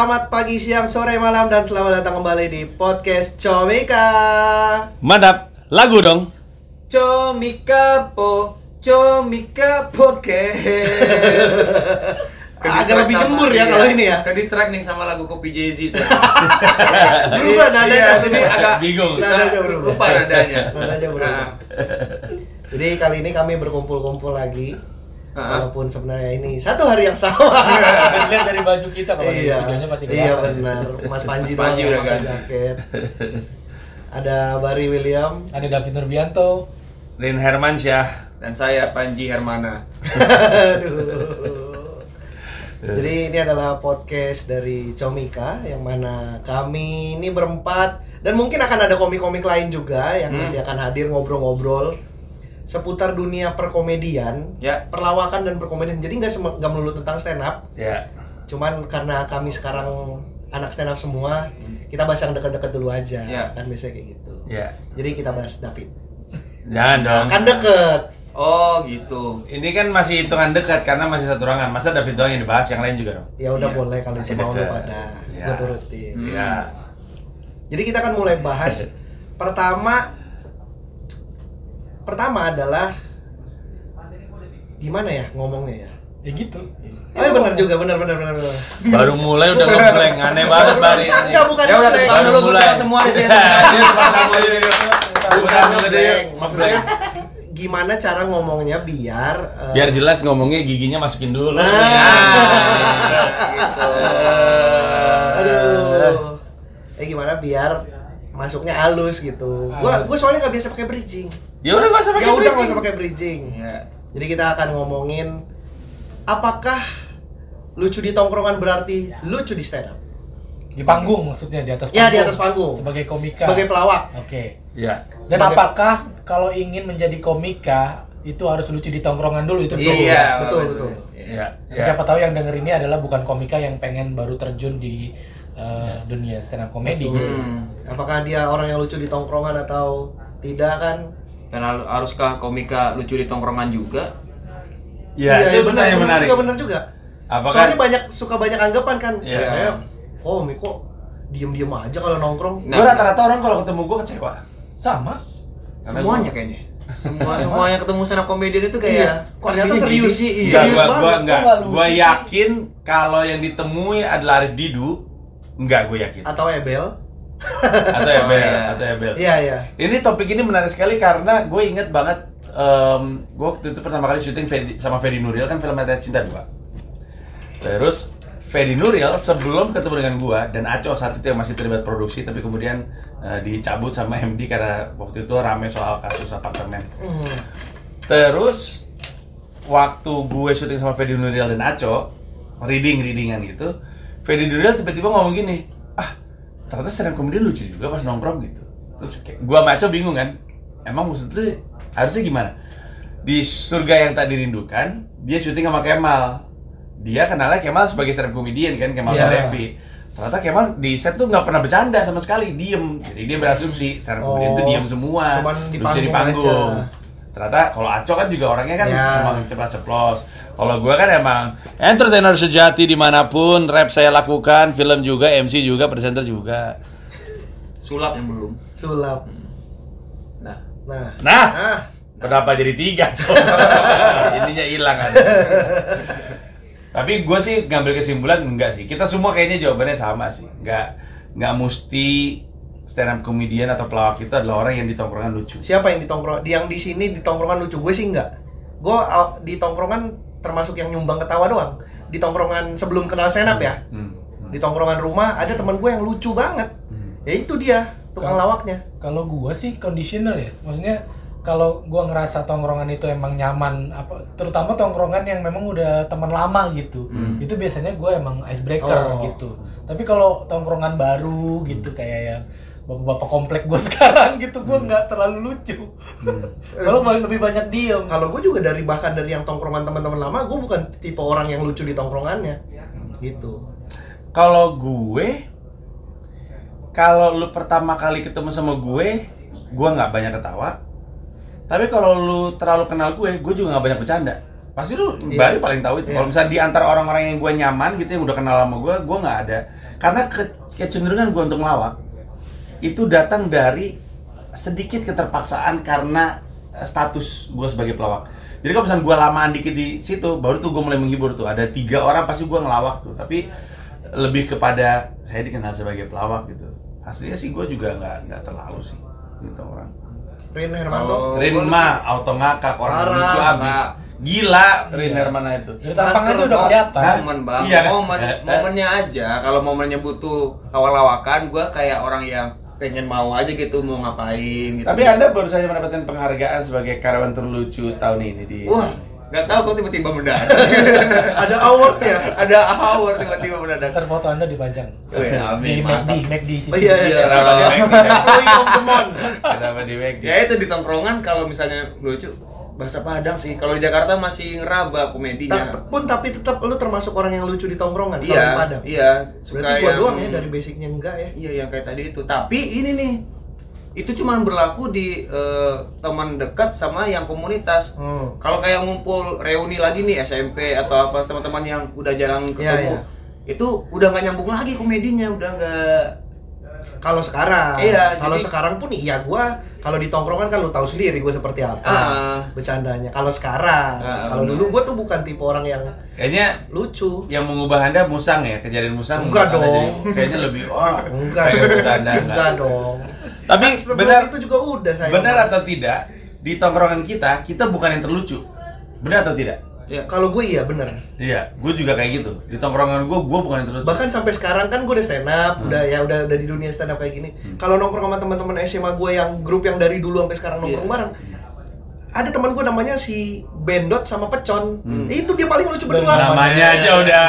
Selamat pagi, siang, sore, malam, dan selamat datang kembali di podcast Comika. Mantap, lagu dong. Comika po, Comika podcast. Agak lebih nyembur ya kalau ini ya. Ke distract nih sama lagu Kopi Jay Z. Berubah nadanya. Iya, jadi agak Bingung. Nadanya berubah. Lupa nadanya. Nadanya berubah. Nah, Jadi kali ini kami berkumpul-kumpul lagi. Ah. Walaupun sebenarnya ini satu hari yang sama. Bisa dilihat dari baju kita kalau di iya, videonya pasti iya kelihatan. benar. Mas Panji, Mas Panji udah ganti. jaket. Ada Bari William. Ada David Nurbianto. Rin Hermansyah. Dan saya Panji Hermana. Aduh. Jadi ini adalah podcast dari Comika yang mana kami ini berempat dan mungkin akan ada komik-komik lain juga yang Hmm. nanti akan hadir ngobrol-ngobrol seputar dunia perkomedian, Ya. perlawakan dan perkomedian. Jadi nggak nggak melulu tentang stand up, Ya. cuman karena kami sekarang anak stand up semua, kita bahas yang dekat-dekat dulu aja. Ya. Kan biasanya kayak gitu. Ya. Jadi kita bahas David. Jangan dong. Kan deket. Oh, gitu. Ini kan masih hitungan dekat karena masih satu ruangan. Masa David doang yang dibahas, yang lain juga dong. Ya udah Iya, boleh kalau masih mau lu pada. Ya. Gua turutin. Hmm. Ya. Jadi kita akan mulai bahas pertama pertama adalah gimana ya ngomongnya ya? Ya gitu. Oh iya benar juga, benar benar benar benar. Baru mulai udah ngeblank, aneh banget Bari. Enggak bukan Ya udah tangan dulu Mulai. semua di sini. Iya. Bukan ngeblank. Maksudnya gimana cara ngomongnya biar eh, Biar jelas ngomongnya giginya masukin dulu. Nah. gitu. aduh. Eh gimana biar masuknya halus gitu. Gua gua soalnya nggak biasa pakai bridging. Ya udah gak usah pakai Ya udah nggak bridging. usah pakai bridging. Ya. Jadi kita akan ngomongin apakah lucu di tongkrongan berarti lucu di stand up? Di panggung maksudnya di atas Ya, panggung. di atas panggung. Sebagai komika. Sebagai pelawak. Oke. Ya. Dan Sebagai- apakah kalau ingin menjadi komika itu harus lucu di tongkrongan dulu itu betul. Iya, betul, betul. Ya. Dan Ya. Siapa tahu yang denger ini adalah bukan komika yang pengen baru terjun di uh, dunia stand up comedy Betul. gitu. Hmm. Apakah dia orang yang lucu di tongkrongan atau tidak kan? Dan haruskah komika lucu di tongkrongan juga? Ya, itu benar yang menarik. Juga benar juga. Apakah Soalnya banyak suka banyak anggapan kan. Iya. Kayak komik kok diem-diem aja kalau nongkrong. Nah. Gue rata-rata orang kalau ketemu gue kecewa. Sama. Karena Semuanya gua- kayaknya. Semua semuanya ketemu stand up comedian itu Iya. kayak kok Ternyata serius. sih. Iya. Iya. Serius gua, gua enggak. Gua yakin kalau yang ditemui adalah Arif Didu. Enggak, gue yakin. Atau Ebel. Atau Ebel, Oh, iya. atau Ebel. Iya, iya. Ini topik ini menarik sekali karena gue inget banget em, gue waktu itu pertama kali syuting Ferdi- sama Ferdi Nuril kan film Mata Cinta 2 Terus Ferdi Nuril sebelum ketemu dengan gue dan Aco saat itu yang masih terlibat produksi tapi kemudian eh, dicabut sama MD karena waktu itu rame soal kasus apartemen Hmm. Terus waktu gue syuting sama Ferdi Nuril dan Aco, reading readingan gitu, Ferdi Nuril tiba-tiba ngomong gini, ternyata stand up comedy lucu juga pas nongkrong gitu. Terus kayak, gue sama Aco bingung kan, emang maksud lu harusnya gimana? Di surga yang tak dirindukan, dia syuting sama Kemal. Dia kenalnya Kemal sebagai stand up comedian kan, Kemal Iya. Devi. Ternyata Kemal di set tuh nggak pernah bercanda sama sekali, diem. Jadi dia berasumsi stand up comedian Oh, tuh diem semua, cuman di lucu di panggung panggung. aja. Ternyata kalau Aco kan juga orangnya kan Ya. emang ceplas ceplos. Kalau gue kan emang entertainer sejati di mana pun, rap saya lakukan, film juga, MC juga, presenter juga. Sulap yang belum. Sulap. Nah, Nah. Nah, Ah. kenapa jadi tiga dong? Ininya hilang kan. Tapi gue sih ngambil kesimpulan enggak sih. Kita semua kayaknya jawabannya sama sih. Enggak nggak mesti stand up comedian atau pelawak itu adalah orang yang di tongkrongan lucu. Siapa yang di tongkrong yang di sini di tongkrongan lucu gue sih enggak. Gue uh, di tongkrongan termasuk yang nyumbang ketawa doang. Di tongkrongan sebelum kenal senap ya. Hmm. Di tongkrongan rumah ada teman gue yang lucu banget. Hmm. Ya itu dia, tukang Kan- lawaknya. Kalau gua sih conditional ya. Maksudnya kalau gua ngerasa tongkrongan itu emang nyaman apa terutama tongkrongan yang memang udah teman lama gitu. Hmm. Itu biasanya gua emang icebreaker Oh. gitu. Tapi kalau tongkrongan baru gitu kayak yang bapak-bapak komplek gua sekarang gitu gua nggak terlalu lucu. kalau malah lebih banyak diem. Kalau gue juga dari bahkan dari yang tongkrongan teman-teman lama, gue bukan tipe orang yang lucu di tongkrongannya. Gitu. Kalau gue, kalau lu pertama kali ketemu sama gue, gue nggak banyak ketawa. Tapi kalau lu terlalu kenal gue, gue juga nggak banyak bercanda. Pasti lu Iya. Bari paling tahu itu. Iya. Kalau misalnya di antara orang-orang yang gue nyaman gitu yang udah kenal sama gue, gue nggak ada. Karena ke- kecenderungan gue untuk ngelawak itu datang dari sedikit keterpaksaan karena eh, status gue sebagai pelawak. Jadi kalau misalnya gue lamaan dikit di situ, baru tuh gue mulai menghibur tuh. Ada tiga orang pasti gue ngelawak tuh. Tapi lebih kepada saya dikenal sebagai pelawak gitu. Aslinya sih gue juga nggak nggak terlalu sih gitu orang. Rin Hermanto. Kalau- Rin gua mah auto ngakak orang Parah. lucu abis. Gila Rin Iya. Hermana itu. Dari tampang Masker aja udah kelihatan. Momen banget. Iya kan? Momen, momennya aja. Kalau momennya butuh awal-awakan, gua kayak orang yang pengen mau aja gitu mau ngapain gitu. Tapi Anda baru saja mendapatkan penghargaan sebagai karyawan terlucu tahun ini di Wah, nggak tahu kok tiba-tiba mendadak. Ada award ya? Ada award tiba-tiba mendadak. Ntar foto anda dipajang. Oh, iya. Di Amin, McD, mantap. McD sih. Oh, iya, iya. Kenapa di McD? Kenapa di McD? Ya itu di tongkrongan kalau misalnya lucu bahasa Padang sih. Kalau di Jakarta masih ngeraba komedinya. Ta- pun tapi tetap lu termasuk orang yang lucu di tongkrongan kalau di Iya, Padang. iya. Suka Berarti gua yang doang ya dari basicnya enggak ya? Iya yang kayak tadi itu. Tapi ini nih itu cuma berlaku di eh, teman dekat sama yang komunitas. Hmm. Kalau kayak ngumpul reuni lagi nih SMP atau apa teman-teman yang udah jarang ketemu, Iya, itu udah nggak nyambung lagi komedinya, udah nggak. Kalau sekarang, Iya, kalau jadi- sekarang pun iya gua kalau di tongkrongan kan lu tahu sendiri gua seperti apa Ah. bercandanya. Kalau sekarang, Ah, kalau dulu gua tuh bukan tipe orang yang Kayaknya lucu. yang mengubah Anda musang ya, kejadian musang. Enggak dong. jadi- Kayaknya lebih wah, Enggak, dong. bercanda enggak enggak. dong. Tapi sebelum benar itu juga udah saya. benar atau tidak di tongkrongan kita kita bukan yang terlucu. Benar atau tidak? Ya. Kalau gue iya bener. Iya, gue juga kayak gitu. Di tongkrongan gue, gue bukan yang terlucu. Bahkan sampai sekarang kan gue udah stand up, Hmm. udah ya udah udah di dunia stand up kayak gini. Kalau nongkrong sama teman-teman SMA gue yang grup yang dari dulu sampai sekarang nongkrong Iya. bareng. Ada teman gue namanya si Bendot sama Pecon. Hmm. Itu dia paling lucu berdua. namanya aja udah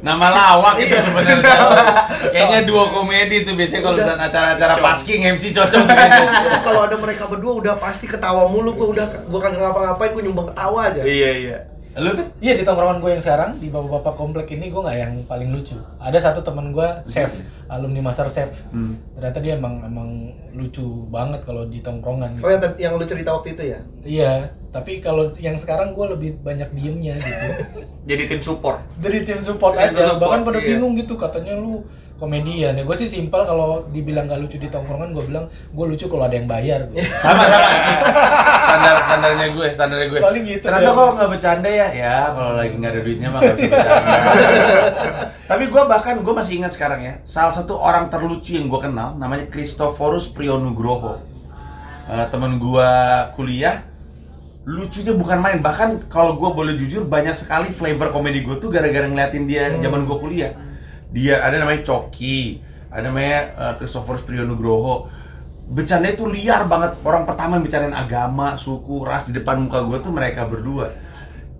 nama lawak itu Iya. sebenarnya kayaknya dua komedi tuh biasanya kalau misalnya acara-acara pasking MC cocok tuh kayaknya. Itu kalau ada mereka berdua udah pasti ketawa mulu gue udah gue kagak ngapa-ngapain gue nyumbang ketawa aja. Iya iya. Lu kan Iya di tongkrongan gue yang sekarang di bapak-bapak komplek ini gue nggak yang paling lucu. Ada satu teman gue chef, alumni master chef. Hmm. Ternyata dia emang emang lucu banget kalau di tongkrongan. Oh yang, yang lu cerita waktu itu ya? Iya, tapi kalau yang sekarang gue lebih banyak diemnya gitu. Jadi tim support. Dari tim support aja, support, bahkan pada iya. bingung gitu katanya lu komedian. Ya. Gue sih simpel kalau dibilang gak lucu di tongkrongan, gue bilang gue lucu kalau ada yang bayar. sama sama. Standar standarnya gue standarnya gue. Paling gitu ternyata kok nggak bercanda ya ya kalau lagi nggak ada duitnya mah nggak bisa bercanda. Tapi gue bahkan gue masih ingat sekarang ya salah satu orang terlucu yang gue kenal namanya Christophorus Priyonugroho. Eh, temen gue kuliah lucunya bukan main. Bahkan kalau gue boleh jujur banyak sekali flavor komedi gue tuh gara-gara ngeliatin dia zaman gue kuliah dia ada namanya Coki ada namanya eh, Christophorus Priyonugroho. Bercanda itu liar banget. Orang pertama yang bicarain agama suku ras di depan muka gue tuh mereka berdua.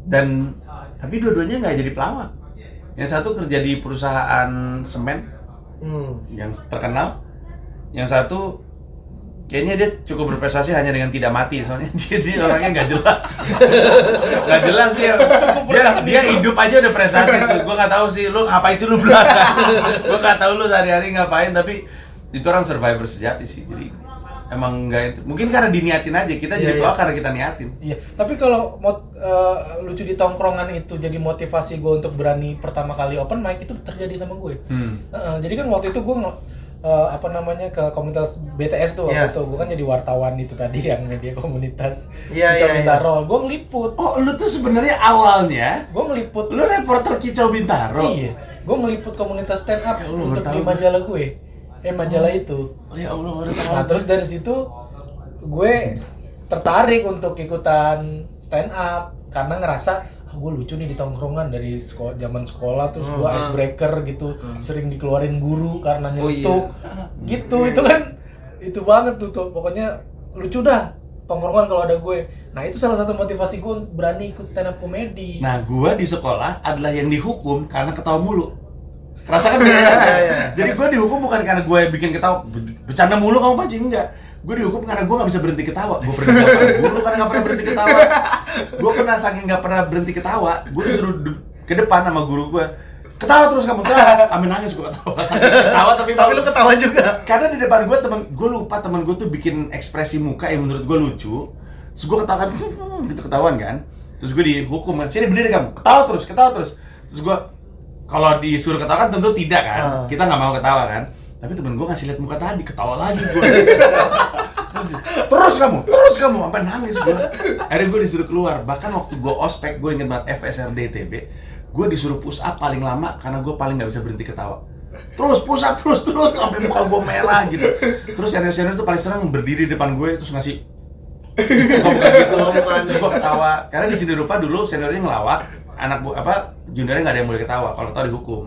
Dan tapi dua-duanya nggak jadi pelawak. Yang satu kerja di perusahaan semen Hmm. yang terkenal. Yang satu kayaknya dia cukup berprestasi hanya dengan tidak mati soalnya dia orangnya nggak jelas. Nggak jelas dia. Dia dia hidup aja udah prestasi tuh. Gue nggak tahu sih lu ngapain sih lu belakang gue nggak tahu lu sehari-hari ngapain tapi itu orang survivor sejati sih. Jadi emang nggak itu. Mungkin karena diniatin aja kita Iya, jadi iya. pelawak karena kita niatin. Iya, tapi kalau mot, eh, lucu di tongkrongan itu jadi motivasi gue untuk berani pertama kali open mic itu terjadi sama gue. hmm. Heeh, jadi kan waktu itu gue eh, apa namanya ke komunitas BTS tuh waktu Iya. itu. Gue kan jadi wartawan itu tadi yang media komunitas. Iya, Kicau Minta iya. Roll gue ngeliput. Oh lu tuh sebenarnya awalnya gue ngeliput. lu reporter kicau bintaro? Iya. Gue ngeliput komunitas stand up Ya Allah, untuk di majalah gue. Eh majalah itu. Oh ya allah baru tahu. Nah terus dari situ gue tertarik untuk ikutan stand up karena ngerasa ah, gue lucu nih di tongkrongan dari sekolah zaman sekolah terus gue Hmm. icebreaker gitu sering dikeluarin guru karena Oh, iya. gitu itu kan itu banget tuh, tuh pokoknya lucu dah tongkrongan kalau ada gue nah itu salah satu motivasi gue berani ikut stand up komedi Nah, gua di sekolah adalah yang dihukum karena ketawa mulu. Rasakan? Iya, iya. Jadi gua dihukum bukan karena gue bikin ketawa, be- bercanda mulu kamu pancing enggak. Gue dihukum karena gue gak bisa berhenti ketawa. Gue pernah dilaporin guru karena gak pernah berhenti ketawa. Gue pernah saking gak pernah berhenti ketawa, gue disuruh de- ke depan sama guru gue. Ketawa terus kamu ketawa. Amin nangis gue ketawa. Saking ketawa tapi Tapi lu ketawa juga. karena di depan gue temen gue lupa temen gue tuh bikin ekspresi muka yang menurut gue lucu terus gue ketawa kan gitu ketahuan kan terus gue dihukum kan sini berdiri kamu ketawa terus ketawa terus terus gue kalau disuruh ketawa kan tentu tidak kan Ah. kita nggak mau ketawa kan tapi temen gue ngasih lihat muka tadi ketawa lagi gue terus terus kamu terus kamu sampai nangis gue akhirnya gue disuruh keluar. Bahkan waktu gue ospek gue inget banget FSRD TB gue disuruh push up paling lama karena gue paling nggak bisa berhenti ketawa. Terus push up terus terus sampai muka gue merah gitu. Terus senior senior itu paling senang berdiri di depan gue terus ngasih buka-buka gitu. Buka-bukaan. terus gue ketawa. Karena di sini rupa dulu seniornya ngelawak anak bu apa juniornya nggak ada yang boleh ketawa kalau ketawa dihukum.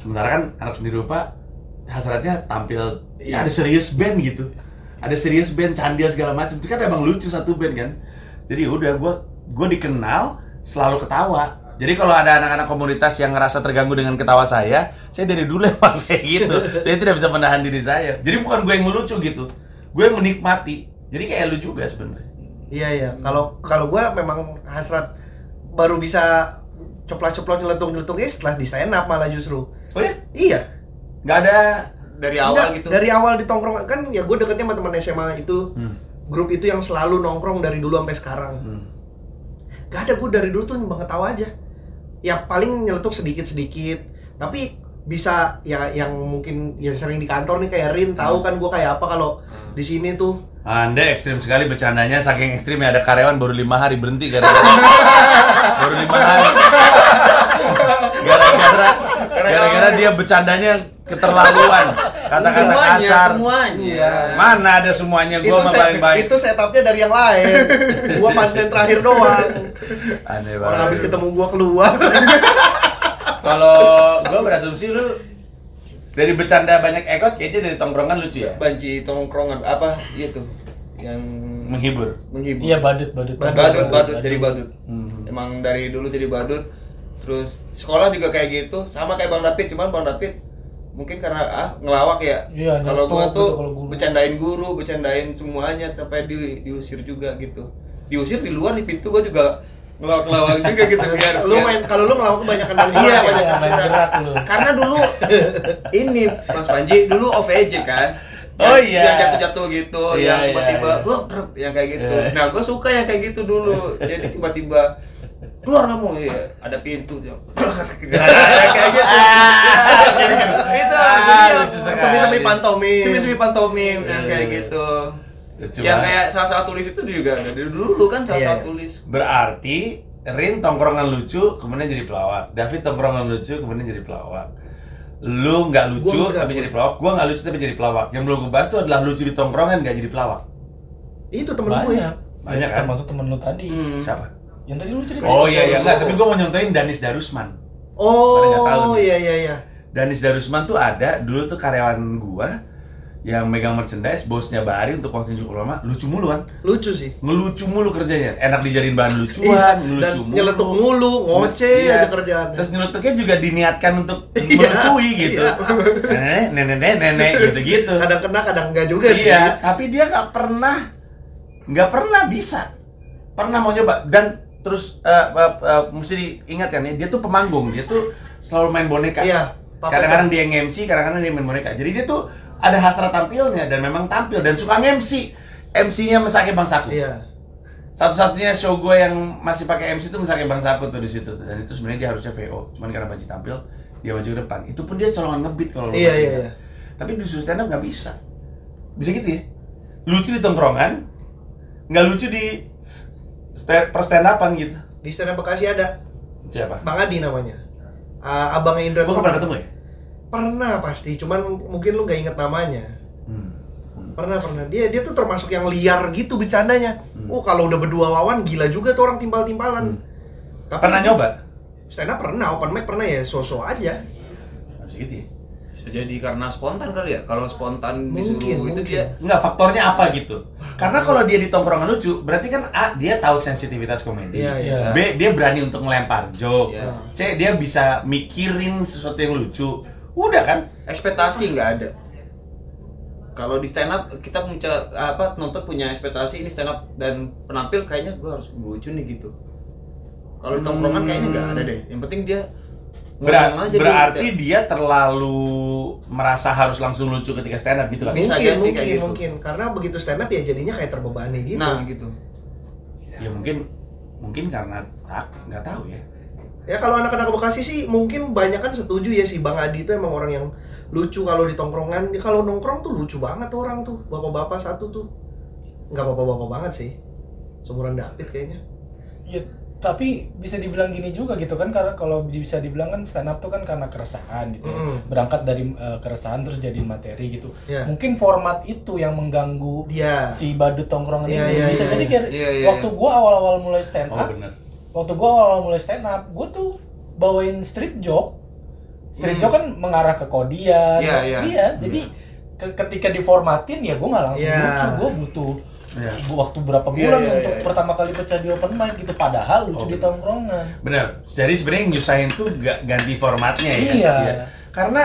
Sementara kan anak sendiri rupa hasratnya tampil ya ada serius band gitu. Ada serius band candil segala macam itu kan emang lucu satu band kan. Jadi udah gue gue dikenal selalu ketawa. Jadi kalau ada anak-anak komunitas yang ngerasa terganggu dengan ketawa saya saya dari dulu emang kayak gitu. Saya tidak bisa menahan diri saya. Jadi bukan gue yang lucu gitu. Gue yang menikmati. Jadi kayak lu juga sebenarnya. Iya iya. Kalau kalau gue memang hasrat baru bisa ceplas-ceplos nyeletung-nyeletungnya setelah di stand up malah justru. oh ya Iya. Nggak ada Dari awal Enggak, gitu. Dari awal di tongkrong kan ya gue deketnya sama teman SMA itu. Hmm. Grup itu yang selalu nongkrong dari dulu sampai sekarang. Hmm. Gak ada gue dari dulu tuh nyumbang ketawa aja. Ya paling nyeletuk sedikit-sedikit. Tapi bisa ya yang mungkin yang sering di kantor nih kayak Rin tahu kan gue kayak apa kalau di sini tuh Anda ekstrim sekali bercandanya, saking ekstrimnya ada karyawan baru lima hari berhenti gara-gara baru lima hari. Gara-gara gara-gara dia bercandanya keterlaluan, kata-kata semuanya, kasar. semuanya. Iya. Mana ada semuanya gua mah set- paling baik. itu setupnya dari yang lain gua punchline terakhir doang Aneh orang banget. habis ketemu gua keluar Kalau gua berasumsi lu dari bercanda banyak ekot kayaknya dari tongkrongan lucu ya. Banci tongkrongan apa itu yang Menghibur. menghibur. Iya badut badut. badut, badut, jadi badut. Hmm. Emang dari dulu jadi badut. Terus sekolah juga kayak gitu, sama kayak Bang David, cuman Bang David mungkin karena ah ngelawak ya. Iya, kalau gua gitu tuh kalau guru. bercandain guru, bercandain semuanya sampai di, diusir juga gitu. Diusir di luar di pintu gua juga ngelawak-ngelawak juga gitu biar lu main kalau lu ngelawak kebanyakan main Iya, bola, banyak Iya, main gerak lu. Karena dulu ini Mas Panji dulu OVJ kan. Oh iya. Yang jatuh-jatuh gitu, Iya, yang iya, tiba-tiba iya. "Wah, trep," yang kayak gitu. Iya. Nah, gue suka yang kayak gitu dulu. Jadi tiba-tiba keluar kamu ya ada pintu kayak gitu itu Ah, jadi semi-semi pantomim semi-semi pantomim yang kayak Iya. gitu Lucu yang kayak salah salah tulis itu juga ada dari dulu kan salah Iya. salah tulis Berarti Rin tongkrongan lucu, kemudian jadi pelawak. David tongkrongan lucu, kemudian jadi pelawak. Lu nggak lucu Gua tapi jadi pelawak. Gua nggak lucu tapi jadi pelawak. Yang belum gue bahas tuh adalah lucu di tongkrongan nggak jadi pelawak. itu temen gue Banyak. Banyak, kan? Termasuk temen lu tadi. Hmm. Siapa? Yang tadi lu cerita. Oh iya iya nggak. Tapi gue mau nyontoin Danis Darusman. Oh iya iya iya Danis Darusman tuh ada dulu tuh karyawan gua yang megang merchandise, bosnya Bari untuk waktu cukup lama, lucu mulu kan? lucu sih Ngelucu mulu kerjanya. Enak dijadiin bahan Iya, lucuan, dan ngelucu mulu. nyeletuk mulu ngoceh Iya. aja kerjaannya Terus nyeletuknya juga diniatkan untuk Iya, melucui gitu. iya. Nenek, nenek, nenek, nenek gitu-gitu. kadang kena kadang enggak juga sih Iya, tapi dia nggak pernah nggak pernah bisa. Pernah mau nyoba dan terus eh, eh, eh, mesti diingat kan ya, dia tuh pemanggung, dia tuh selalu main boneka. Iya, Kadang-kadang dia nge-MC, kadang-kadang dia main boneka. Jadi dia tuh ada hasrat tampilnya dan memang tampil dan suka nge-MC. MC-nya Mesake Bang Saku. iya Satu-satunya show gue yang masih pakai MC itu Mesake Bang Saku tuh di situ tuh. Dan itu sebenarnya dia harusnya VO. Cuman karena Banci tampil, dia maju ke depan. Itu pun dia colongan ngebit kalau lu Iya, masih iya, iya. Tapi di stand up nggak bisa. Bisa gitu ya? Lucu di tongkrongan, nggak lucu di stand, per stand upan gitu. di stand up Bekasi ada Siapa? Bang Adi namanya Ah, abangnya Indra tuh pernah ketemu ya? pernah pasti cuman mungkin lu gak inget namanya Hmm. pernah pernah dia dia tuh termasuk yang liar gitu bercandanya Hmm. oh kalau udah berdua lawan gila juga tuh orang timpal-timpalan Tapi Pernah nyoba? stand up pernah open mic pernah ya so-so aja Masih gitu ya? Bisa jadi karena spontan kali ya kalau spontan Mungkin, disuruh itu mungkin. dia Enggak, faktornya apa gitu? Karena kalau dia di tongkrongan lucu, berarti kan A, dia tahu sensitivitas komedi. Iya, iya. B, dia berani untuk melempar joke. Iya. C, dia bisa mikirin sesuatu yang lucu. Udah kan? ekspektasi nggak ada kalau di stand up kita punya apa penonton punya ekspektasi ini stand up dan penampil kayaknya gue harus lucu nih gitu kalau di tongkrongan kayaknya nggak ada deh yang penting dia Ber- aja berarti kayak- dia terlalu merasa harus langsung lucu ketika stand up gitu kan? Bisa mungkin jadi mungkin kayak gitu. mungkin karena begitu stand up ya jadinya kayak terbebani gitu nah gitu Ya mungkin mungkin karena tak nggak tahu ya Ya kalau anak-anak Bekasi sih mungkin banyak kan setuju ya si Bang Adi itu emang orang yang lucu kalau di tongkrongan. Dia kalau nongkrong tuh lucu banget tuh orang tuh. Bapak-bapak satu tuh. Nggak bapak-bapak banget sih. Seumuran David kayaknya. Ya, tapi bisa dibilang gini juga gitu kan karena kalau bisa dibilang kan stand up tuh kan karena keresahan gitu ya. Mm. Berangkat dari eh, keresahan terus jadiin materi gitu. Ya. Mungkin format itu yang mengganggu Dia. si badut tongkrongan Iya, ini. iya, bisa iya, jadi iya. kayak Iya, iya, waktu gua awal-awal mulai stand oh up, bener waktu gua awal mulai stand up, gua tuh bawain street joke. Street Hmm. joke kan mengarah ke kodian. Iya, iya. jadi ke- ketika diformatin ya gua nggak langsung Iya. lucu, gua butuh Iya. waktu berapa Iya, bulan iya, untuk iya. pertama kali pecah di open mic gitu padahal lucu Oh, di tongkrongan. Bener. Jadi sebenarnya yang nyusahin tuh gak ganti formatnya ya. Iya. Karena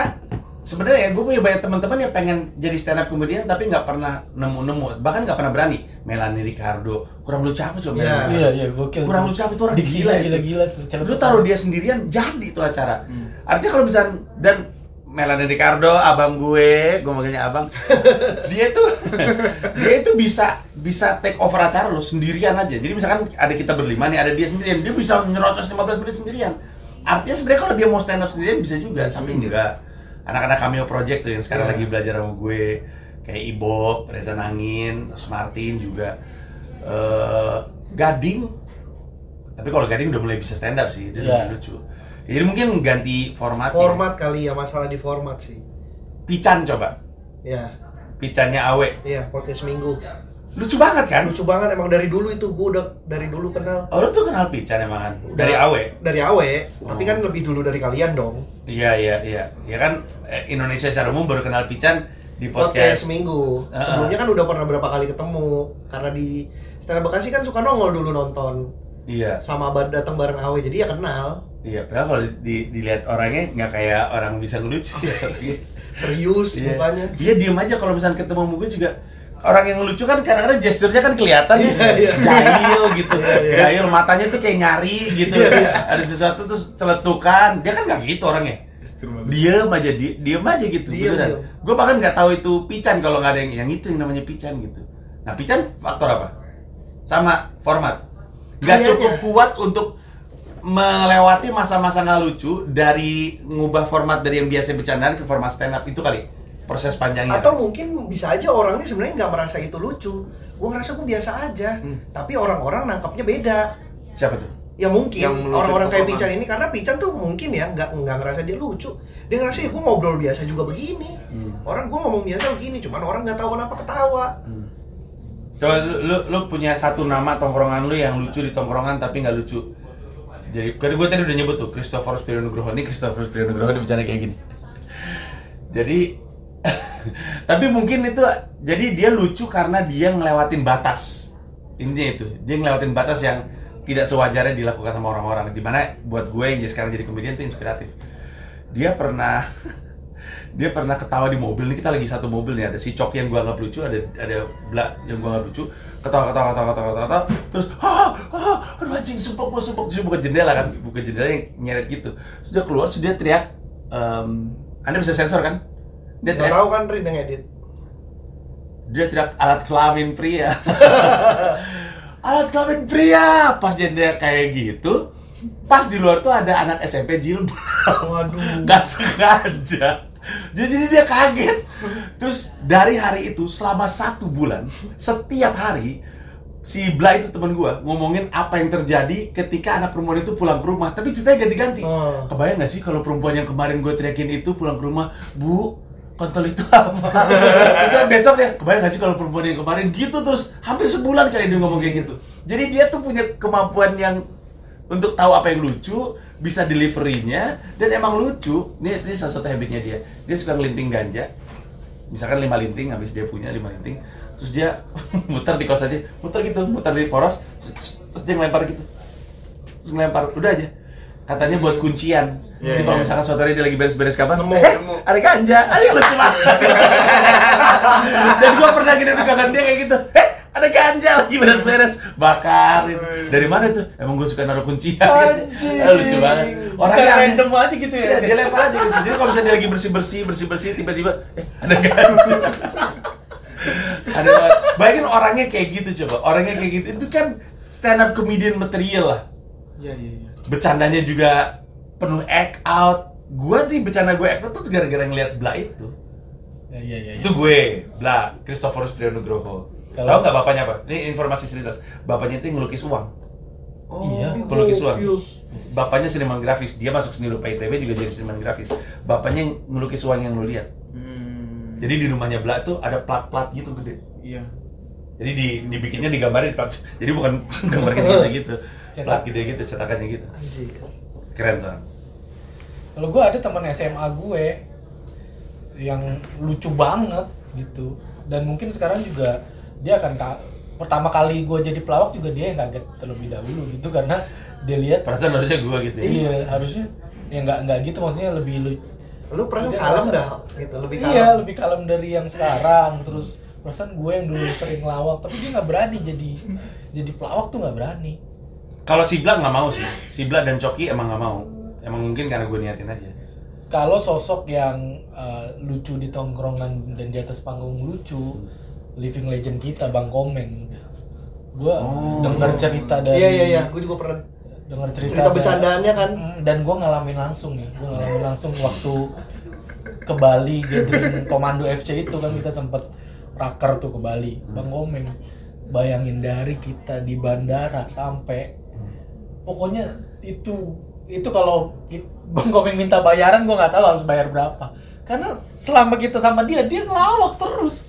sebenarnya gue punya banyak teman-teman yang pengen jadi stand up comedian tapi nggak pernah nemu-nemu, bahkan nggak pernah berani. Melanie Ricardo, kurang lucu apa coba? Iya. Melanie? Iya iya gokil. Kurang lucu apa tuh orang gila tuh. Lu taruh dia sendirian jadi tuh acara. Hmm. Artinya kalau misalnya dan Melanie Ricardo, abang gue, gue manggilnya abang. dia itu dia itu bisa bisa take over acara lo sendirian aja. Jadi misalkan ada kita berlima nih, ada dia sendirian, dia bisa nyerocos 15 menit sendirian. Artinya sebenarnya kalau dia mau stand up sendirian bisa juga, tapi enggak. Anak-anak cameo project tuh yang sekarang Iya. lagi belajar sama gue kayak Ibob, Reza Nangin, terus Martin juga eh Gading. Tapi kalau Gading udah mulai bisa stand up sih, dia Iya. lebih lucu. Jadi mungkin ganti format. Format kali ya masalah di format sih. Pican coba. Ya, Picannya Awe. iya podcast minggu. Lucu banget kan? Lucu banget emang dari dulu itu gue udah dari dulu kenal. Oh, lu tuh kenal Pican emang kan? Dari Awe? Dari Awe, Oh. tapi kan lebih dulu dari kalian dong. Iya, iya, iya. Ya kan eh, Indonesia secara umum baru kenal Pican di Podcast, podcast. minggu. Ah. Sebelumnya kan udah pernah berapa kali ketemu karena di Stand Bekasi kan suka nongol dulu nonton Iya, sama datang bareng Awe jadi ya kenal. Iya. Padahal kalau di, dilihat orangnya nggak kayak orang bisa ngelucu. Serius Iya. mukanya. Iya, diem aja kalau misalnya ketemu gue juga orang yang lucu kan kadang-kadang gesturnya kan kelihatan ya Iya, iya. jahil gitu Iya, iya. jahil matanya tuh kayak nyari gitu Iya, iya. ada sesuatu terus celetukan dia kan nggak gitu orangnya diem aja di, diem aja gitu Diem, beneran gue bahkan nggak tahu itu pican kalau nggak ada yang yang itu yang namanya pican gitu nah pican faktor apa sama format nggak cukup kuat untuk melewati masa-masa nggak lucu dari ngubah format dari yang biasa bercandaan ke format stand up itu kali proses panjangnya Atau mungkin bisa aja orangnya sebenarnya nggak merasa itu lucu. Gue ngerasa gue biasa aja. Hmm. Tapi orang-orang nangkapnya beda. siapa tuh Ya mungkin orang-orang kayak. Pican ini karena Pican tuh mungkin ya nggak nggak ngerasa dia lucu. Dia ngerasa ya gue ngobrol biasa juga begini. Hmm. Orang gue ngomong biasa begini, cuman orang nggak tahu kenapa ketawa. Coba lu, lu, lu punya satu nama tongkrongan lu yang lucu di tongkrongan tapi nggak lucu. Jadi, karena gue tadi udah nyebut tuh Christopher Spirio Nugroho ini Christopher Spirio Nugroho bicara kayak gini. Jadi, tapi mungkin itu jadi dia lucu karena dia ngelewatin batas. Intinya itu, dia ngelewatin batas yang tidak sewajarnya dilakukan sama orang-orang. Di mana buat gue yang sekarang jadi komedian itu inspiratif. Dia pernah dia pernah ketawa di mobil. Nih kita lagi satu mobil nih. Ada si cok yang gua anggap lucu ada ada bla yang gua anggap lucu. Ketawa ketawa ketawa ketawa ketawa, ketawa. Terus ah, ah aduh anjing sumpah gua sumpah. Terus buka jendela kan. Buka jendela yang nyeret gitu. Sudah keluar sudah teriak em, anda bisa sensor kan? Dia Nggak teriak tahu kan Rin yang edit. dia teriak alat kelamin pria. Alat kelamin pria. Pas teriak kayak gitu pas di luar tuh ada anak SMP jilbab. Waduh. nggak sengaja jadi jadi dia kaget. Terus dari hari itu selama satu bulan setiap hari si Bla itu temen gua ngomongin apa yang terjadi ketika anak perempuan itu pulang ke rumah. Tapi ceritanya ganti-ganti. Oh. kebayang nggak sih kalau perempuan yang kemarin gue teriakin itu pulang ke rumah bu kontol itu apa? Terus besok dia kebayang nggak sih kalau perempuan yang kemarin gitu terus hampir sebulan kali dia ngomong kayak gitu? Jadi dia tuh punya kemampuan yang untuk tahu apa yang lucu bisa deliverynya dan emang lucu. Ini, ini salah satu habitnya dia. Dia suka ngelinting ganja. Misalkan lima linting habis dia punya lima linting terus dia muter di kos aja muter gitu muter di poros terus dia ngelempar gitu. Terus ngelempar udah aja. Katanya buat kuncian. Iya, jadi kalau iya. misalkan suatu hari dia lagi beres-beres kapan Nemu, eh nemu. ada ganja. Aja lucu banget. Dan gua pernah gini di kosan dia kayak gitu. Eh ada ganja lagi beres-beres bakar itu dari mana tuh emang gue suka naruh kuncian Anjing. Eh, lucu banget Suka orangnya aneh. random aja gitu ya. Iya, dia lempar aja gitu. Jadi kalau misalnya dia lagi bersih-bersih, bersih-bersih, tiba-tiba eh ada ganja. ada bayangin orangnya kayak gitu coba. Orangnya kayak gitu itu kan stand up comedian material lah. Iya iya iya. Bercandanya juga penuh act out. Gua nih bercanda gue act out tuh gara-gara ngeliat Bla itu. Ya, iya, iya, iya. Itu gue, Bla, Christophorus Priyonugroho. Kalau- Tahu nggak bapaknya apa? Ini informasi serius. Bapaknya itu yang ngelukis uang. Iya, ih, pelukis uang. Bapaknya seniman grafis. Dia masuk seni rupa ITB juga jadi seniman grafis. Bapaknya yang ngelukis uang yang lu lihat. Hmm. Jadi di rumahnya Bla tuh ada plat-plat gitu gede. iya. Jadi di dibikinnya digambarin plat. Jadi bukan gambar gitu gitu. Cetak. Plat gede gitu, cetakannya gitu. Anjir. Keren tuh. Kalau gue ada teman SMA gue yang lucu banget gitu dan mungkin sekarang juga dia akan ka- pertama kali gue jadi pelawak juga dia yang kaget terlebih dahulu gitu karena dia lihat Perasaan harusnya gua gitu. ya. iya harusnya ya nggak nggak gitu maksudnya lebih lu Lu perasaan kalem dah gitu, lebih kalem. iya lebih kalem dari yang sekarang terus perasaan gue yang dulu sering lawak tapi dia nggak berani jadi jadi pelawak tuh nggak berani Kalau si Bla nggak mau sih. Si Bla dan Coki emang nggak mau. Emang mungkin karena gue niatin aja. kalau sosok yang uh, lucu di tongkrongan dan di atas panggung lucu living legend kita bang komeng. Gua Oh. dengar cerita dari Iya iya. Iya, gue juga pernah dengar cerita, cerita dari- bercandaannya kan. Dan gua ngalamin langsung ya. Gua ngalamin langsung waktu ke Bali gathering komando FC itu kan kita sempet raker tuh ke Bali. Bang komeng bayangin dari kita di bandara sampai pokoknya itu itu kalau bang komeng minta bayaran gua nggak tahu harus bayar berapa. Karena selama kita sama dia dia ngelawak terus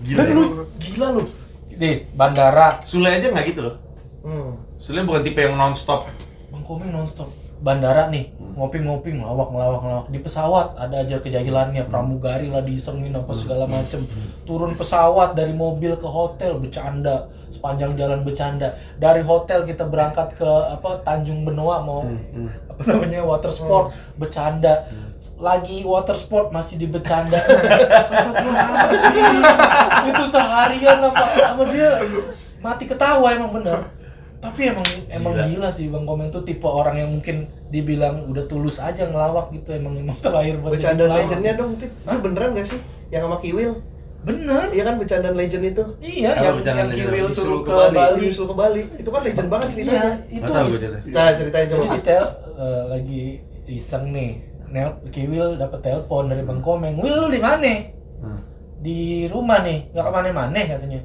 Gila dan lu gila lu. Di bandara. Sule aja nggak gitu loh. Hmm. Sule bukan tipe yang nonstop. bang komeng nonstop. Bandara nih ngopi-ngopi ngelawak ngelawak ngelawak. Di pesawat ada aja kejahilannya. Pramugari lah diisengin apa segala macem. Turun pesawat dari mobil ke hotel bercanda. Sepanjang jalan bercanda. Dari hotel kita berangkat ke apa Tanjung Benoa mau Hmm, apa namanya water sport bercanda lagi water sport masih dibecanda gua, "Anjing, itu seharian apa sama dia mati ketawa emang bener tapi emang emang Gila. gila sih bang komen tuh tipe orang yang mungkin dibilang udah tulus aja ngelawak gitu emang emang terlahir buat Bercanda legendnya dong, Pit. Itu beneran gak sih? Yang sama Kiwil? bener Iya kan bercandaan legend itu? iya Apa yang bercanda yang legend? Kiwil suruh ke ke Bali. Bali Nyusul ke Bali. Itu kan legend banget iya ceritanya. itu Nggak tahu gue cerita. Nah, ceritain Jadi coba. detail eh, lagi iseng nih. Nel Kiwil dapat telepon dari Bang Komeng. Wil lu di mana? Hmm. Di rumah nih, nggak ke mana-mana katanya.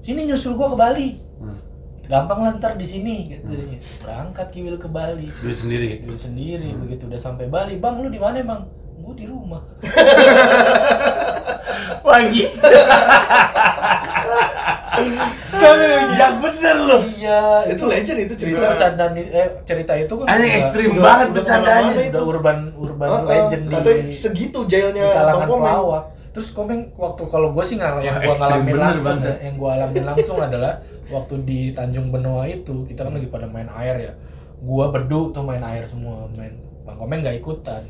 Sini nyusul gua ke Bali. Hmm. Gampang lah ntar di sini katanya. Berangkat Kiwil ke Bali. Duit sendiri. Kiwil sendiri begitu udah sampai Bali, "Bang, lu di mana, Bang?" Gua di rumah. Lagi. yang bener loh. Iya, Itu legend itu cerita. bercandaan eh, cerita itu kan Anjing ekstrim udah- banget udah bercandanya. udah urban urban legend di segitu jailnya di kalangan pelawak. Terus komeng waktu kalau gue sih nggak yang Wah, gue ngalamin langsung ya, yang gue alamin langsung adalah waktu di Tanjung Benoa itu kita kan lagi pada main air ya. Gua bedu tuh main air semua main. Bang Komeng nggak ikutan.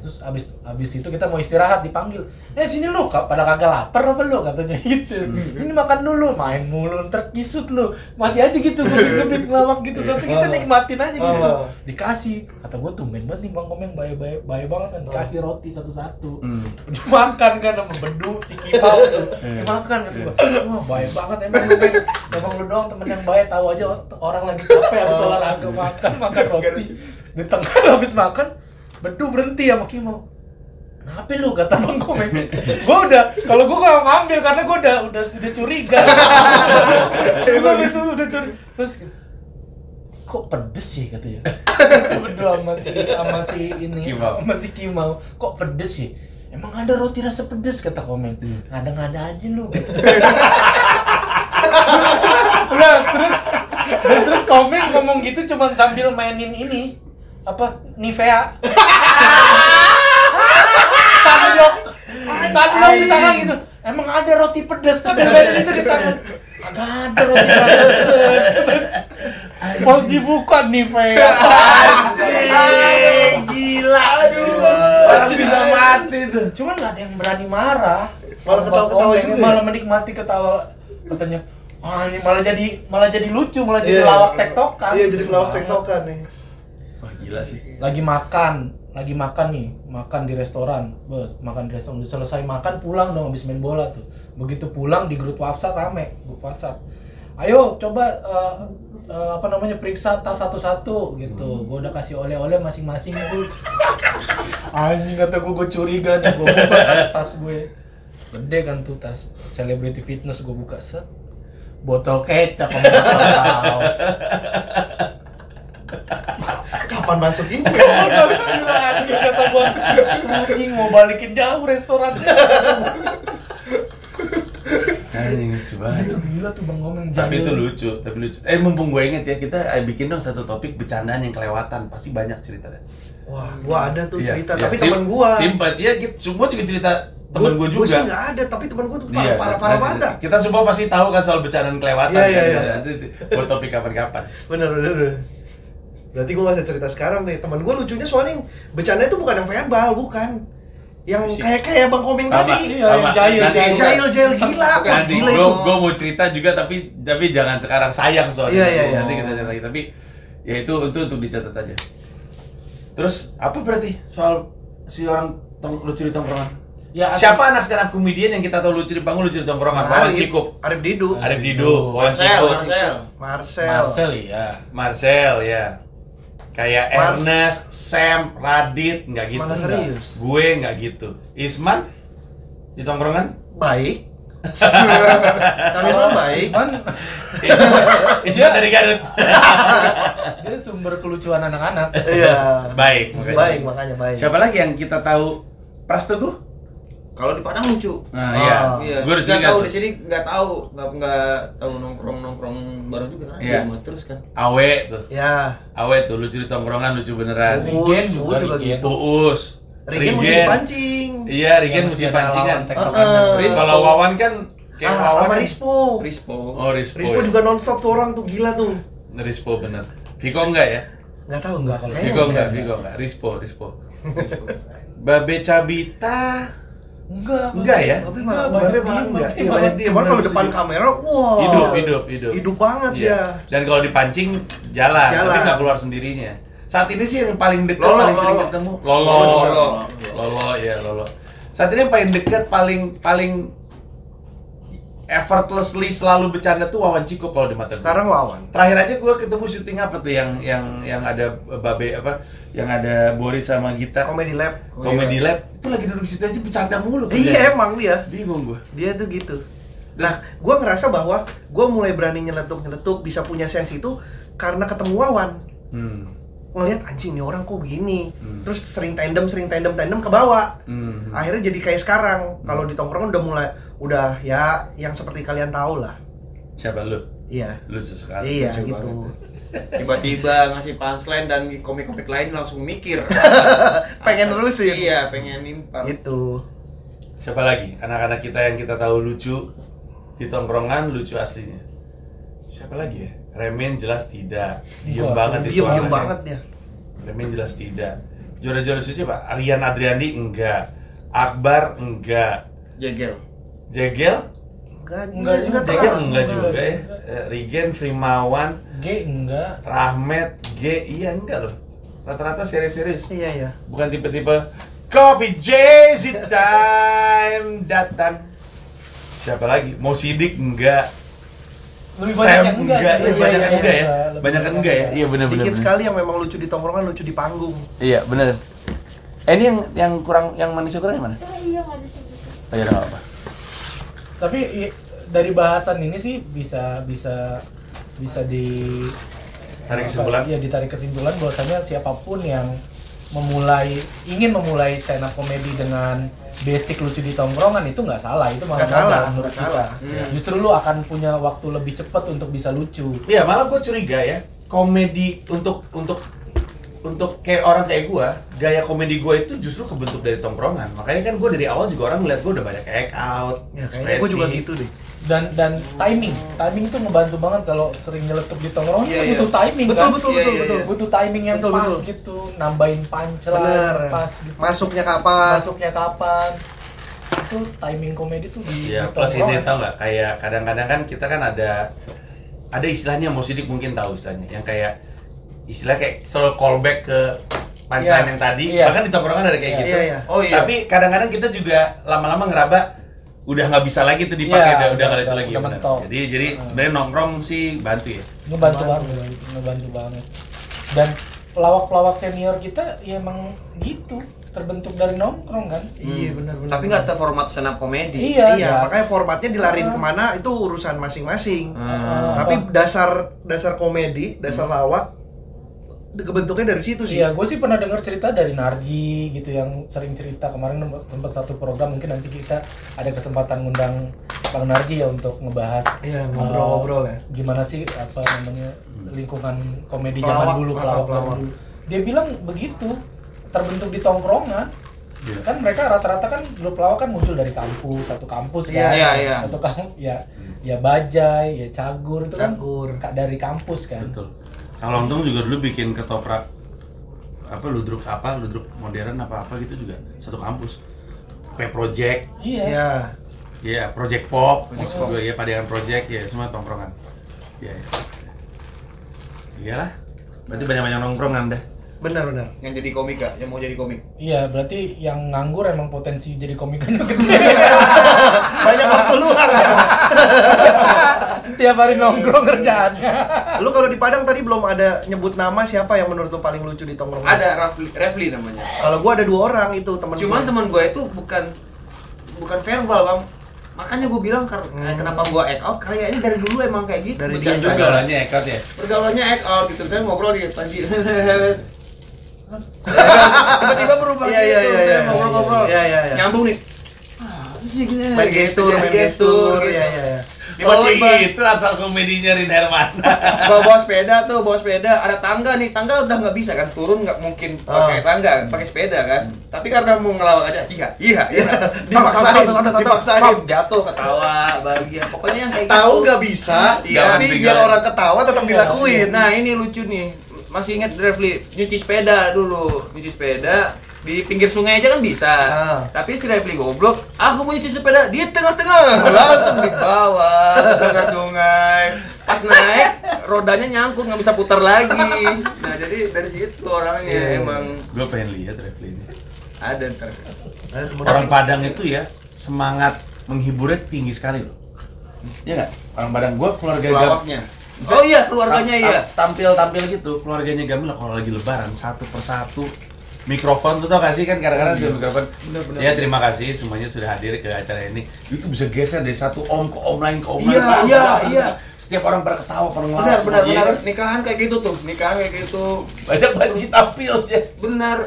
Terus abis abis itu kita mau istirahat dipanggil. Eh sini lu pada kagak lapar apa lu? Katanya gitu. Ini makan dulu main mulu ntar kisut lu. Masih aja gitu gebit ngelawak gitu. Tapi kita Oh. nikmatin aja gitu. Oh. Dikasih. Kata gue tumben banget nih Bang Komeng baik-baik baik banget kan dikasih roti satu-satu. Hmm. dimakan kan sama bedu si kipau tuh dimakan kata gua. Wah baik banget emang lu emang lu doang temen yang baik tahu aja orang lagi capek habis olahraga makan makan roti. Di tengah habis makan bedu berhenti sama kipau Kenapa lu kata Bang Komeng? gua udah kalau gua gak ngambil karena gua udah udah udah curiga. gua itu udah curiga. Terus kok pedes sih katanya. Berdua sama si sama si ini Kimau. sama si Kimau. Kok pedes sih? Emang ada roti rasa pedes kata komen. Ngada-ngada aja lu. Nah, terus dan terus komen ngomong gitu cuman sambil mainin ini apa? Nivea. Sunblock Sunblock di tangan gitu. Emang ada roti pedas. Ada mainin itu di tangan. agak ada roti pedas. Pas dibuka Nivea. Anjing, gila. Aduh. Orang bisa mati tuh. cuman nggak ada yang berani marah. Malah ketawa-ketawa juga malah ya? menikmati ketawa. Katanya ah ini malah jadi malah jadi lucu malah jadi Iya. lawak tektokan. Iya, jadi pelawak tektokan nih. Gila sih. lagi makan lagi makan nih makan di restoran Bos, makan di restoran udah selesai makan pulang dong habis main bola tuh begitu pulang di grup WhatsApp rame grup WhatsApp ayo coba eh, eh, apa namanya periksa tas satu-satu gitu. Gue udah kasih oleh-oleh masing-masing itu. Anjing kata gue, gue curiga nih gue buka tas gue. Gede kan tuh tas celebrity fitness gue buka set. Botol kecap sama botol saus. Kapan masuk ini? anjing kata gua anjing mau balikin jauh restorannya Anjing lucu banget. itu gila tuh bang ngomong Tapi itu lucu, tapi lucu. Eh mumpung gue inget ya, kita eh, bikin dong satu topik bercandaan yang kelewatan. Pasti banyak cerita deh. Wah, gua ada tuh Iya, cerita, iya. tapi Sim- teman gua. Simpet, iya gitu. Semua juga cerita temen gue Gua sih juga. nggak ada, tapi teman gua tuh Iya, parah parah parah banget. Kita semua pasti tahu kan soal bercandaan kelewatan. Iya, iya, kan? iya. Nanti buat topik kapan-kapan. Bener bener. bener. Berarti gua nggak usah cerita sekarang nih. Teman gua lucunya soalnya yang bercanda itu bukan yang verbal, bukan. Yang kayak kayak bang komeng Sama, tadi. Iya, yang jahil, jahil. Jail jail gila, Nanti gila gue itu. gue mau cerita juga tapi tapi jangan sekarang sayang soalnya. Iya, iya, iya. Nanti kita cerita lagi. Tapi ya itu itu untuk dicatat aja. Terus apa berarti soal si orang tong, lucu di tongkrongan? ya Siapa anak stand up comedian yang kita tahu lucu di panggung lucu di tongkrongan? Wawan Cikup. Arif Didu, Arif Didu, Wawan Marcel, Cikup, Marcel. Marcel, Marcel ya Marcel ya. Kayak Mars- Ernest, Sam, Radit, nggak gitu. Mana serius? Gue nggak gitu. Isman di tongkrongan? baik. Kang Isman baik. Isman Isman dari Garut. dia sumber kelucuan anak-anak Iya. Baik, makanya. Baik makanya baik. Siapa lagi yang kita tahu? Pras Teguh? Kalau di Padang lucu. Nah, Oh. iya. Iya. Gue udah nggak curiga tahu di sini nggak tahu, nggak nggak tahu nongkrong nongkrong bareng juga kan. Iya. Rumah terus kan. Awe tuh. Ya. Awe tuh lucu di tongkrongan, lucu beneran. Uus, juga, Uus juga gitu. Uus. Regen. Iya, Regen Yang mesti mesti ada pancingan. Rispo. Kalau Wawan kan kayak Ah, Wawan sama kan- Rispo. Rispo. Oh, Rispo. Rispo ya. juga nonstop tuh orang tuh gila tuh. Rispo bener. Viko enggak ya? Nggak tahu Enggak kalau Viko enggak, enggak. Viko enggak. Rispo, Rispo. Babe Cabita enggak Enggak ya? Tapi Enggak, malah banyak diem, enggak. Iya, diem. banyak diem. Cuman kalau depan kamera, wah. hidup, hidup, hidup. Hidup banget Iya. dia. Dan kalau dipancing jalan, Jalan. tapi nggak keluar sendirinya. Saat ini sih yang paling dekat Lolo, paling sering ketemu Lolo. Lolo, Lolo. Lolo, ya Lolo. Saat ini yang paling dekat paling paling effortlessly selalu bercanda tuh Wawan Cikup kalau di mata gue. Sekarang Wawan. Terakhir aja gue ketemu syuting apa tuh yang yang yang ada Babe apa yang ada Boris sama Gita Comedy Lab. Comedy Lab itu lagi duduk di situ aja bercanda mulu Iya emang dia. bingung gue Dia tuh gitu. Nah, gue ngerasa bahwa gue mulai berani nyeletuk-nyeletuk, bisa punya sense itu karena ketemu Wawan. hmm. Ngelihat anjing nih orang kok begini. Hmm. Terus sering tandem, sering tandem, tandem ke bawah. Hmm. Akhirnya jadi kayak sekarang. Kalau di tongkrongan udah mulai udah ya yang seperti kalian tahu lah. siapa lu Iya. lu sesekali Iya lucu gitu. Tiba-tiba ngasih punchline dan komik-komik lain langsung mikir. Pengen nerusin. Iya, pengen nimpar. Gitu. Siapa lagi? Anak-anak kita yang kita tahu lucu di tongkrongan lucu aslinya. Siapa lagi ya? Remen jelas tidak. Diem banget itu. Diem diem banget ya. Remen jelas tidak. Juara-juara suci Pak. Aryan Adriandi enggak. Akbar enggak. Jegel. Jegel? Enggak, Enggak juga. Jegel enggak enggak, juga ya. Eh, Rigen, Frimawan, G enggak Rahmat, G, iya enggak loh. Rata-rata serius-serius. Iya iya. Bukan tipe-tipe Kopi Jay-Z time datang. Siapa lagi? Mau sidik enggak? lebih Sam banyak yang enggak, enggak, sih. iya, Iya, banyak iya, enggak ya? iya, Banyak enggak ya? Iya benar benar. Dikit sekali yang memang lucu di tongkrongan, lucu di panggung. Iya benar. Eh, ini yang yang kurang yang manisnya kurang yang mana? Iya nggak ada sih. Oh iya enggak apa. Tapi i- dari bahasan ini sih bisa bisa bisa di Tarik apa, kesimpulan. Iya ditarik kesimpulan bahwasanya siapa pun yang memulai ingin memulai stand up comedy dengan basic lucu di tongkrongan itu nggak salah itu malah Nggak salah, menurut nggak kita. salah. Hmm. Justru lu akan punya waktu lebih cepat untuk bisa lucu. Iya, malah gue curiga ya. Komedi untuk untuk untuk kayak orang kayak gua, gaya komedi gua itu justru kebentuk dari tongkrongan. Makanya kan gua dari awal juga orang ngeliat gua udah banyak act out. Ya kayaknya gue juga gitu deh. Dan dan timing, timing itu ngebantu banget kalau sering nyeletuk di tongkrongan Iya, itu iya. butuh timing Betul kan. betul Iya, betul iya, betul. iya. Butuh timing yang Betul, pas betul. gitu, nambahin punchline Bener. pas gitu. Masuknya kapan? masuknya kapan itu timing komedi tuh di Iya, di plus ini tau nggak? Kayak kadang-kadang kan kita kan ada ada istilahnya mau sidik mungkin tahu istilahnya yang kayak istilah kayak selalu callback ke punchline Iya. yang tadi Iya. bahkan di tongkrongan ada kayak Iya, gitu iya, iya. Oh iya. tapi kadang-kadang kita juga lama-lama ngeraba udah nggak bisa lagi tuh dipakai Iya, udah nggak lucu udah- lagi udah mentok. jadi jadi sebenarnya nongkrong sih bantu ya ngebantu banget ngebantu banget dan pelawak-pelawak senior kita ya emang gitu terbentuk dari nongkrong kan Iya benar benar. Tapi nggak terformat up komedi. iya Iya, ya. makanya formatnya dilarin Ah. ke mana itu urusan masing-masing. Ah, Tapi dasar dasar komedi, dasar lawak kebentuknya dari situ sih. Iya, gue sih pernah dengar cerita dari Narji gitu yang sering cerita kemarin sempat satu program mungkin nanti kita ada kesempatan ngundang Bang Narji ya untuk ngebahas Iya, ngobrol-ngobrol uh, ya. Gimana sih apa namanya lingkungan komedi Pelawak, zaman dulu, pelawak, pelawak dulu. Dia bilang begitu terbentuk di tongkrongan. Iya. Kan mereka rata-rata kan dulu pelawak kan muncul dari kampus, satu kampus Iya, kan. iya, iya. Satu kampus ya ya bajai, ya cagur itu kan Cagur. ka- dari kampus kan. betul Kang Lontong juga dulu bikin ketoprak apa ludruk apa ludruk modern apa apa gitu juga satu kampus P Project Iya. Iya. ya Project Pop Project maksud gue ya Padean Project ya semua tongkrongan ya ya. iyalah berarti banyak banyak nongkrongan dah Benar benar. Yang jadi komika, yang mau jadi komik. Iya, berarti yang nganggur emang potensi jadi komikannya gede. Banyak waktu luang. Tiap hari nongkrong kerjaannya. lu kalau di Padang tadi belum ada nyebut nama siapa yang menurut lu paling lucu di tongkrongan? Ada Rafli, Rafli namanya. Kalau gua ada dua orang itu teman. Cuman teman gue itu bukan bukan verbal bang. Makanya gue bilang kayak kenapa gue act out kayaknya dari dulu emang kayak gitu. Dari dia juga. pergaulannya ekat ya Pergaulannya act out gitu. Saya ngobrol di Panji. Tiba-tiba berubah iya, gitu. iya, Saya iya. ngobrol-ngobrol. Iya, iya, iya. Nyambung nih. Ah, sih gini? main gestur, main gestur, gitu. iya iya iya. Tiba-tiba oh itu asal komedinya Rin Herman bawa bawa sepeda tuh bawa sepeda ada tangga nih tangga udah nggak bisa kan turun nggak mungkin pakai Ah. tangga pakai sepeda kan tapi karena mau ngelawak aja iya iya iya Dipaksain, dipaksain. jatuh ketawa bahagia pokoknya yang kayak Tahu gitu nggak bisa, Iya, tapi tinggal. biar orang ketawa tetap Iya, dilakuin. nah ini lucu nih masih ingat Refli nyuci sepeda dulu nyuci sepeda di pinggir sungai aja kan bisa. Ah. tapi si Refli goblok aku mau nyuci sepeda di tengah-tengah. Langsung di bawah ke tengah sungai. Pas naik rodanya nyangkut nggak bisa putar lagi. Nah jadi dari situ orangnya Iya. emang. Gue pengen lihat Refli ini. Ada ntar. Orang. Padang itu ya semangat menghiburnya tinggi sekali loh. Iya nggak? Orang Padang. Gue keluarga Gam pelawaknya. Oh iya keluarganya iya. ta- tampil tampil gitu keluarganya Gamil kalau lagi lebaran satu persatu mikrofon tuh tau gak sih? Kan kadang-kadang ada mikrofon. Bener-bener. ya terima kasih semuanya sudah hadir ke acara ini. Itu bisa geser dari satu om ke om lain ke om Iya, lain iya, iya. setiap orang pada ketawa pada ngelawak benar benar Iya benar. kan? nikahan kayak gitu tuh nikahan kayak gitu. Banyak sih tampil ya benar.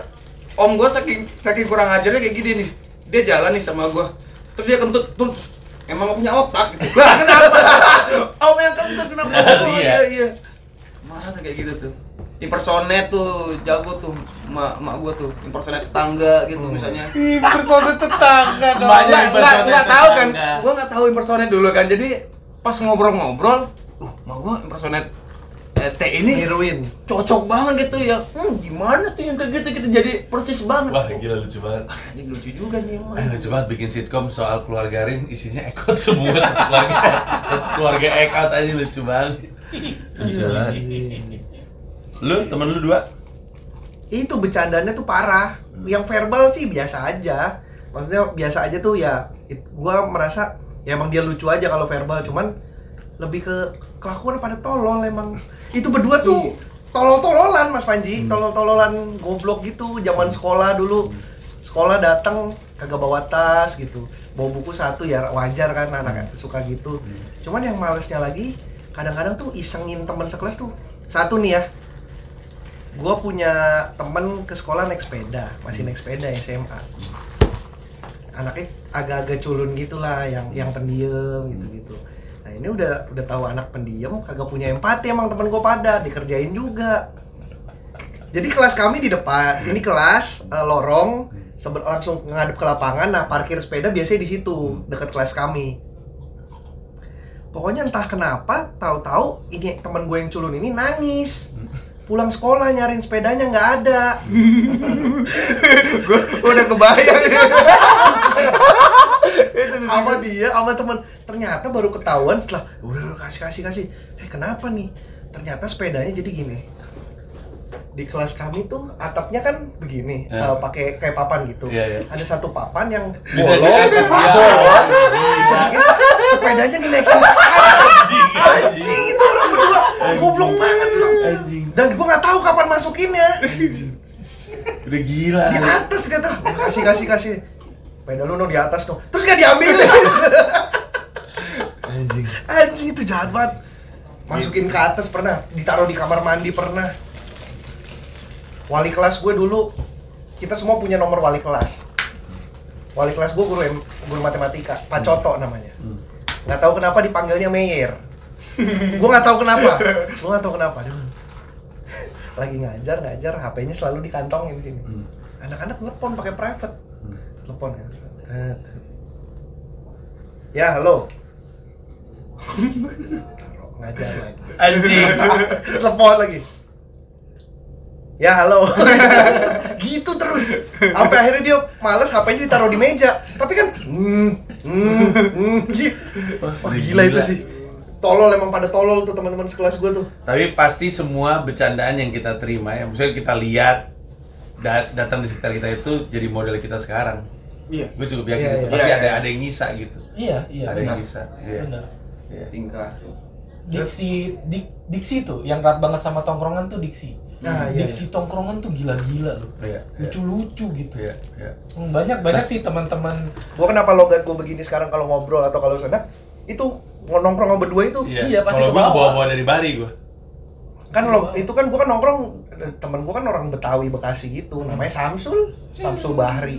Om gue saking saking kurang ajarnya kayak gini nih. Dia jalan nih sama gue terus dia kentut tuh emang gak punya otak gitu. Kenapa? Om yang kentut kenapa? Iya. iya iya. Mana tuh kayak gitu tuh impersonate tuh jago tuh mak mak gue tuh impersonate tetangga gitu misalnya. Ih, persona tetangga dong. Banyak nggak nggak tahu kan. gue nggak tahu impersonate dulu kan. Jadi pas ngobrol-ngobrol uh mak gue impersonate eh, teh ini Nirwin. cocok banget gitu ya. Hmm gimana tuh yang kayak gitu kita jadi persis banget. Wah gila lucu banget. Ah, ini lucu juga nih emang Eh, lucu banget bikin sitkom soal keluarga Rin isinya ekot semua. Keluarga keluarga ekot aja lucu banget. Lucu banget lu temen lu dua Itu bercandanya tuh parah. Yang verbal sih biasa aja. Maksudnya biasa aja tuh ya. it- gua merasa ya emang dia lucu aja kalau verbal, cuman lebih ke kelakuan pada tolol emang. Itu berdua tuh tolol-tololan Mas Panji, tolol-tololan goblok gitu zaman sekolah dulu. Sekolah datang kagak bawa tas gitu. Bawa buku satu ya wajar kan anak suka gitu. Cuman yang malesnya lagi kadang-kadang tuh isengin teman sekelas tuh. Satu nih ya, gue punya temen ke sekolah naik sepeda masih naik sepeda SMA anaknya agak-agak culun gitulah yang yang pendiam gitu gitu nah ini udah udah tahu anak pendiam kagak punya empati emang temen gue pada dikerjain juga. Jadi kelas kami di depan ini kelas eh, lorong sebe- langsung ngadep ke lapangan nah parkir sepeda biasanya di situ dekat kelas kami. Pokoknya entah kenapa tahu-tahu ini teman gue yang culun ini nangis pulang sekolah nyariin sepedanya nggak ada. Gue udah kebayang. Itu sama dia sama temen. Ternyata baru ketahuan setelah udah, udah kasih kasih kasih. Eh kenapa nih? Ternyata sepedanya jadi gini. Di kelas kami tuh atapnya kan begini Ya. eh, pakai kayak papan gitu. Iya, iya. ada satu papan yang bolong. bolong. bisa. Sepedanya dinaikin. Anjing itu berdua. Goblok banget lu. Anjing. Dan gua nggak tahu kapan masukinnya. Udah gila. Di atas ternyata. Kasih kasih kasih. Sepeda lu no di atas no. Terus gak diambil. Anjing. Anjing itu jahat banget. Masukin ke atas pernah, ditaruh di kamar mandi pernah. Wali kelas gue dulu, kita semua punya nomor wali kelas. Wali kelas gue guru guru matematika, Pak Coto namanya. Nggak tahu kenapa dipanggilnya Meyer. Gue nggak tahu kenapa. Gue nggak tahu kenapa. Dia lagi ngajar ngajar, HP-nya selalu dikantongin di sini. Hmm. Anak-anak telepon pakai private. Telepon kan. Tet. Ya, halo. Taruh, ngajar lagi. Anjing. Telepon lagi. Ya, halo. gitu terus. Sampai akhirnya dia males HP-nya ditaruh di meja. Tapi kan hmm, hmm, hmm, gitu. Wah, gila, itu sih. Tolol emang pada tolol tuh teman-teman sekelas gue tuh. Tapi pasti semua bercandaan yang kita terima ya, maksudnya kita lihat dat- datang di sekitar kita itu jadi model kita sekarang. Iya. Gue cukup yakin Iya, itu iya. pasti Iya, ada iya. ada yang nyisa gitu. Iya, iya ada yang benar. nyisa. Iya. Benar. Iya. Tingkah. Diksi dik, diksi tuh yang erat banget sama tongkrongan tuh diksi. Nah, iya, diksi tongkrongan tuh gila-gila loh. Iya. iya. Lucu-lucu gitu. Iya, iya. Hmm, banyak banyak sih teman-teman Gue kenapa logat gue begini sekarang kalau ngobrol atau kalau sana itu nongkrong sama berdua itu. Iya. Iya, pasti Kalau gue kebawa. bawa-bawa dari Bari gue. kan lo itu kan gua kan nongkrong temen gua kan orang Betawi Bekasi gitu namanya Samsul Samsul Bahri.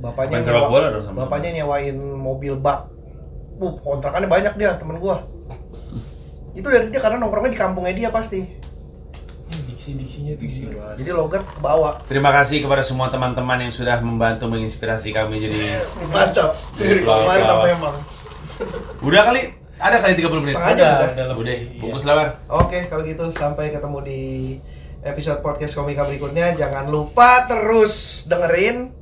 Bapaknya nyewa- bola dong sama bapaknya nyewain mobil bak. Uh kontrakannya banyak dia temen gua. Itu dari dia karena nongkrongnya di kampungnya dia pasti. Hmm, diksi-diksinya Diksi. jadi logat ke bawah Terima kasih kepada semua teman-teman yang sudah membantu menginspirasi kami jadi mantap. Mantap memang. Udah kali ada kali 30 menit. Setengah jam Udah, udah. udah. Udah, Iya. bungkus lawan. Oke, kalau gitu sampai ketemu di episode podcast komika berikutnya. Jangan lupa terus dengerin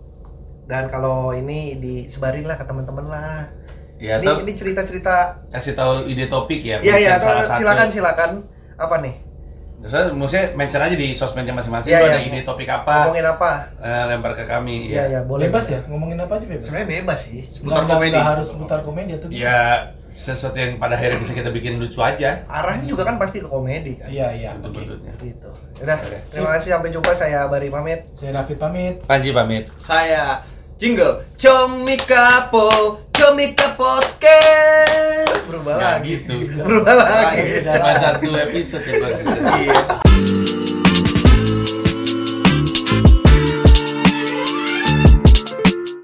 dan kalau ini disebarin lah ke teman-teman lah. Ya, ini ini cerita-cerita. kasih tahu ide topik ya. Iya iya, satu. silakan silakan. Apa nih? Maksudnya, maksudnya mention aja di sosmednya masing-masing Iya, kalau iya. ada ide topik apa, Ngomongin apa? eh, lempar ke kami. Iya iya, boleh. Bebas ya, ngomongin apa aja bebas. Sebenarnya bebas sih. Seputar komedi. nggak harus seputar komedi atau gitu. Ya sesuatu yang pada akhirnya bisa kita bikin lucu aja. Arahnya juga kan pasti ke komedi kan. Iya, iya. Betul betulnya. Gitu. Udah, Oke. terima kasih sampai jumpa saya Bari pamit. Saya David pamit. Panji pamit. Saya jingle Comikapo Comika Podcast. Berubah Nggak lagi. gitu. Berubah lagi. Udah. Cuma satu episode ya Bang. Iya.